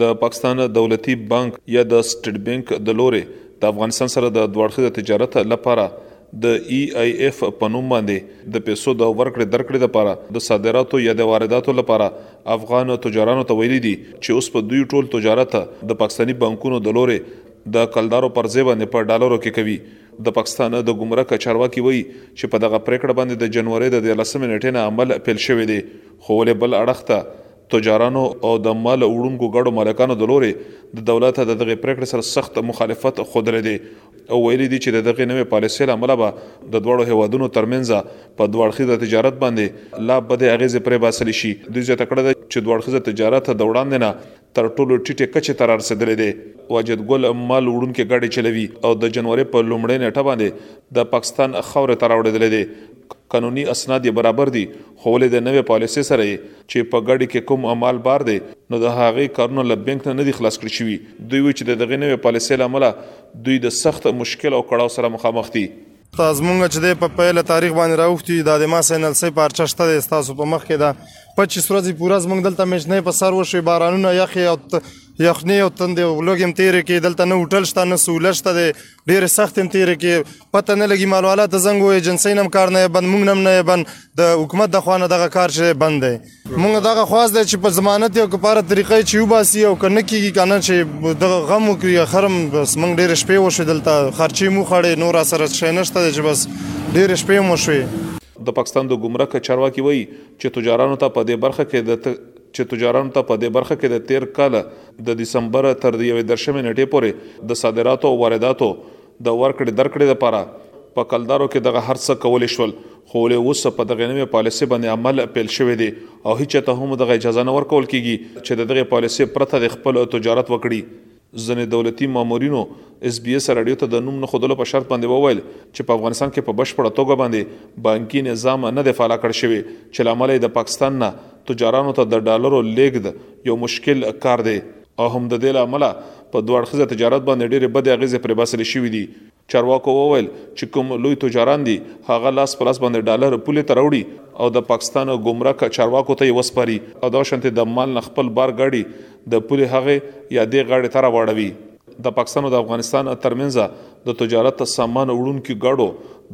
د پاکستان دولتي بانک یا د سټیټ بانک د لورې د افغانستان سره د دواړخیزه تجارت لپاره د ای آی اف په نوم باندې د پیسو د ورکړې درکړې لپاره د صادراتو یا د وارداتو لپاره افغان تجارانو ته ویلي دي چې اوس په دوی ټول تجارت د پاکستاني بانکونو د لورې د کلدارو پر ځای باندې په ډالرو کې کوي د پاکستان د ګمرک چارواکي وایي چې په دغه پریکړه باندې د جنوري د 13 نیټې نه عمل پیل شوی دی خو ولې بل اړخ ته تجارانو او د مال وړونکو ګډو مالکانو د لوري د دولت د دغه پریکړې سره سخت مخالفت خودلې دي او ویلي دي چې د دغه نوې پالیسۍ لامل به د دوړو هوادونو ترمنځ په دوړخیزه تجارت باندې لا بده اغیزې پرې باسل شي دوی زیاته کړې ده چې دوړخیزه تجارت د وړاندې نه تر ټولو ټیټې کچې ته رارسېدلې دی واجد ګل مال وړونکې ګاډي چلوي او د جنوري په لومړۍ نیټه باندې د پاکستان خاورې ته راوړېدلې دی قانوني اسناد یې برابر دي خو ولې د نوې پالیسۍ سره یې چې په ګډې کې کوم مال بار دی نو د هغې کارونه له بانک نه نه دي خلاص کړي شوي دوی وایي چې د دغې نوې پالیسۍ له امله دوی د سخت مشکل او کړاو سره مخامخ دي. دا زمونږ چې دی په پیله تاریخ باندې راوښتي دا د ماس این ال سۍ پارچه شته دی ستاسو په مخ کې ده پچیس ورځې پوره زمونږ دلته میچنۍ په سر وشوې بارانونه یخې او یخنې او تندې او لوږې هم تېرې کړې دلته نه هوټل شته نه سوله شته دی ډېرې سختې هم تېرې کړې پته نه لګي مالوالا ته زنګ ووایي ایجنسۍ نه هم کار نه بند موږ نه هم نه بند د حکومت د خوا نه دغه کار چې بند دی موږ دغه خواست دی چې په ضمانت یې او که په هره طریقه یې چې وباسي او که نه کېږي که نه چې دغه غم وکړي خرم بس موږ ډېرې شپې وشوې دلته خرچې مو خوړې نور راسره شی نشته دی چې بس ډېرې شپې مو شوې د پاکستان د ګمرک چارواکي وایي چې تجارانو ته په دې برخه کې د چې تجارانو ته په دې برخه کې د تېر کال د دسمبر تر یوې درشمې نېټې پورې د صادراتو او وارداتو د ورکړې درکړې لپاره په کلدارو کې دغه هر څه کولی شول خو ولې اوس په دغه نوې پالیسي باندې عمل پیل شوی دی او هیچا ته هم دغه اجازه نه ورکول کیږي چې د دغه پالیسي پرته د خپل تجارت وکړي ځینې دولتي مامورینو اس بي اس راډیو ته د نوم نه ښودلو په شرط باندې وویل چې په افغانستان کې په بشپړه توګه باندې بانکي نظام نه دی فعاله کړ شوی چې له امله یې د پاکستان نه تجارانو ته د ډالرو لېږد یو مشکل کار دی او هم د دې له امله په دوه اړخیزه تجارت باندې ډېرې بدې اغېزې پرې باسلې شوي دي. چارواکو وویل چې کوم لوی تجاران دي هغه لاس په لاس باندې ډالر پولې ته راوړي او د پاکستان ګمرک چارواکو ته یې وسپاري او دغه شانتې د مال نه خپل بار ګاډي د پولې هغې یا دې غاړې ته راواړوي. د پاکستان او د افغانستان ترمنځ د تجارت سامان وړونکي ګاډو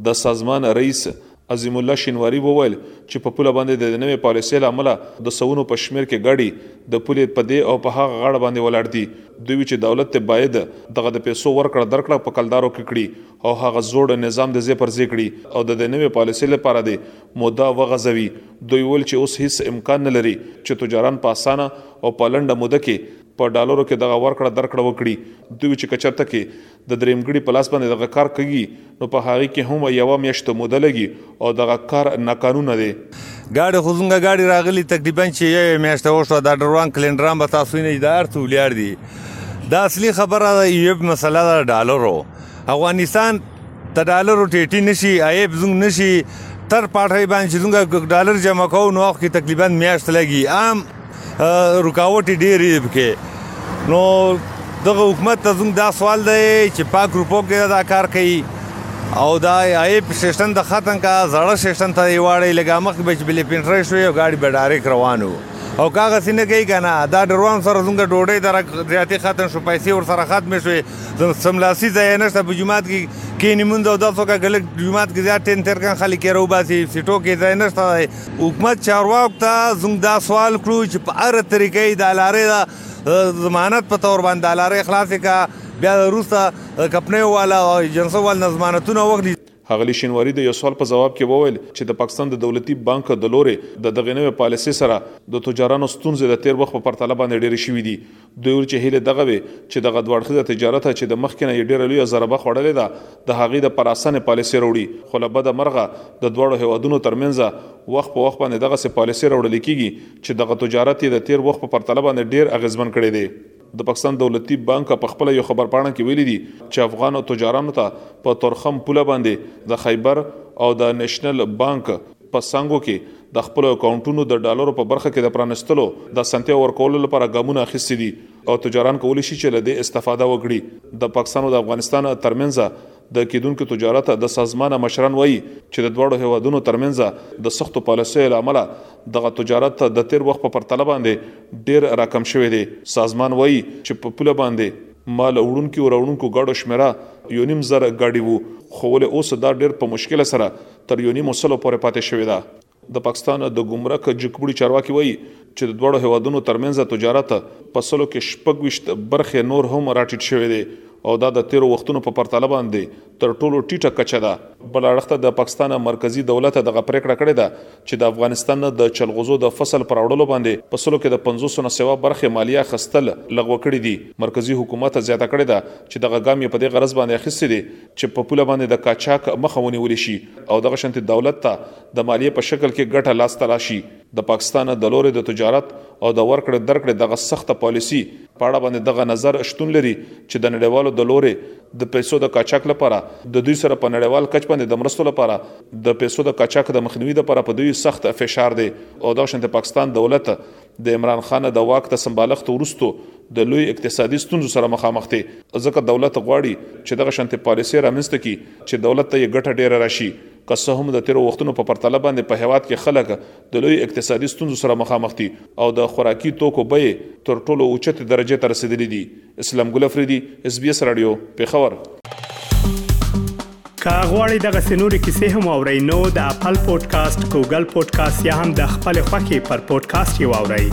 د سازمان رییس عظیم الله شینواري وویل چې په پوله باندې د نوې پالیسۍ له امله د سوونو په شمېر کې ګاډي د پولې په دې او په هغه غاړه باندې ولاړ دي، دوی چې دولت ته باید دغه د پیسو ورکړه درکړه په کلدارو کې کړي او هغه زوړ نظام د ځې پر ځې کړي او د دې نوې پالیسۍ لپاره دې موده وغځوي، دوی وویل چې اوس هیڅ امکان نه لري چې تجاران په اسانه او په لنډه موده کې په ډالرو کې دغه ورکړه درکړه وکړي، دوی چې که چرته کې د درېمګړي په لاس باندې دغه کار کږي نو په هغې کې هم يوه مياشت موده لګي او دغه کار ناقانونه دی. ګاډی خو زمونږ ګاډی راغلی تقریبا چې یوه میاشت وشوه دا ډروان کلندران به تاسو نه دا ارته ولیار دي دا اصلي خبره ده یو مسله ده ډالرو افغانستان ته ډالرو ټیټی نشي عیب زمونږ نشي تر پاټي باندې زمونږ ډالر جمع کوو نو وخت کې تقریبا میاشت لګي عام رکاوټي ډېرې دي پکې نو دغه حکومت ته زموږ دا سوال دی چې پاک روپو کې دا کار کوي او دا ایپ سیشن د ختم کا زړه سیشن ته یې واړی لګا مخ به چې بلې پینټرې شوې او ګاډي به ډایرک روانو او کاغه سینه کوي کنه دا ډروان سره زموږ ډوډۍ درک زیاتې ختم شو پیسې ور سره ختم شوې زم سملاسي ځای نشته په جمعات کې کې نیمونځ او داسو کا ګلک جمعات کې زیات ټین تر کان خلک یې روباسي سټو کې ځای نشته حکومت چارواکو ته زموږ دا سوال کړو چې په هره طریقه یې د لارې د ضمانت په تور باندې د لارې خلاصې کا بیا وروسته کپنې والا او ایجنسو وال نه ضمانتونه واخلي ښاغلي شینواري د یو سوال په ځواب کې وویل چې د پاکستان د دولتي بانک د لورې د دغې نوې پالیسۍ سره د تجارانو ستونزې د تېر وخت په پرتله باندې ډېرې شوې دي دوی ویل چې هیله دغه وي چې دغه دوه اړخیزه تجارت چې د مخکې نه یې ډېره لویه ضربه خوړلې ده، د هغې د پراسنې پالیسي راوړي، خو له بده مرغه د دواړو هېوادونو ترمنځ وخت په وخت باندې دغسې پالیسي راوړل کېږي چې دغه تجارت یې د تېر وخت په پرتله باندې ډېر اغېزمن کړی دی. د پاکستان دولتي بانک په خپله یو خبرپاڼه کې ویلي دي چې افغانو تجارانو ته په تورخم پوله باندې د خیبر او د نېشنل بانک، په څانګو کې د خپلو اکاونټونو د ډالرو په برخه کې د پرانیستلو د اسانتیاو ورکولو لپاره ګامونه اخیستي دي او تجاران کولی شي چې له دې استفاده وکړي. د پاکستان او د افغانستان ترمنځ د کېدونکي تجارت د سازمان مشران وايي چې د دواړو هېوادونو ترمنځ د سختو پالیسیو له امله دغه تجارت د تېر وخت په پرتله باندې ډېر راکم شوی دی. سازمان وايي چې په پوله باندې مال وړونکي او راوړونکو ګاډو شمېره یو نیم زر ګاډي وو خو ولې اوس دا ډېر په مشکل سره تر یو نیمو سلو پورې پاتې شوې ده. د پاکستان د ګمرک جکبړي چارواکي وايي چې د دواړو هېوادونو ترمنځ تجارت په سلو کې شپږ ویشت برخې نور هم راټیټ شوی دی او دا د تېرو وختونو په پرتله باندې تر ټولو ټیټه کچه ده. بل اړخته د پاکستان مرکزي دولت دغه پرېکړه کړې ده چې د افغانستان نه د چلغوزو د فصل په راوړلو باندې په سلو کې د پنځوسو نه سوا برخې مالیه اخیستل لغوه کړي دي. مرکزي حکومت زیاته کړې ده چې دغه ګام یې په دې غرض باندې اخیستی دی چې په پوله باندې د قاچاق مخه ونیول شي او دغه شانتې دولت ته د مالیې په شکل کې ګټه لاس ته راشي د پاکستان د لورې د تجارت او د ورکړې درکړې دغه سخته پالیسي په اړه باندې دغه نظر شتون لري چې د نړیوالو د لورې د پیسو د قاچاق لپاره د دوی سره په نړیوال کچ باندې د مرستو لپاره د پیسو د قاچاق د مخنیوي لپاره په دوی سخت فشار دی او دغه شانتې پاکستان دولت د عمران خان د واک ته سمبالښت وروسته د لوی اقتصادي ستونزو سره مخامخ دی ځکه دولت غواړي چې دغه شانتې پالیسي رامنځته کړي چې دولت ته یې ګټه ډیره راشي که څه هم د تیرو وختونو په پرتله باندې په هیواد کې خلک د لوی اقتصادي ستونزو سره مخامخ دي او د خوراکي توکو بیې تر ټولو اوچتې درجې ته رسیدلې دي اسلام ګل افریدي اس بي اس رادیو پیښور که غواړئ دغه سنوري کیسې هم او رینو د خپل پودکاسټ ګوګل پودکاسټ یا هم د خپل خاكي پر پودکاسټ یو اورئ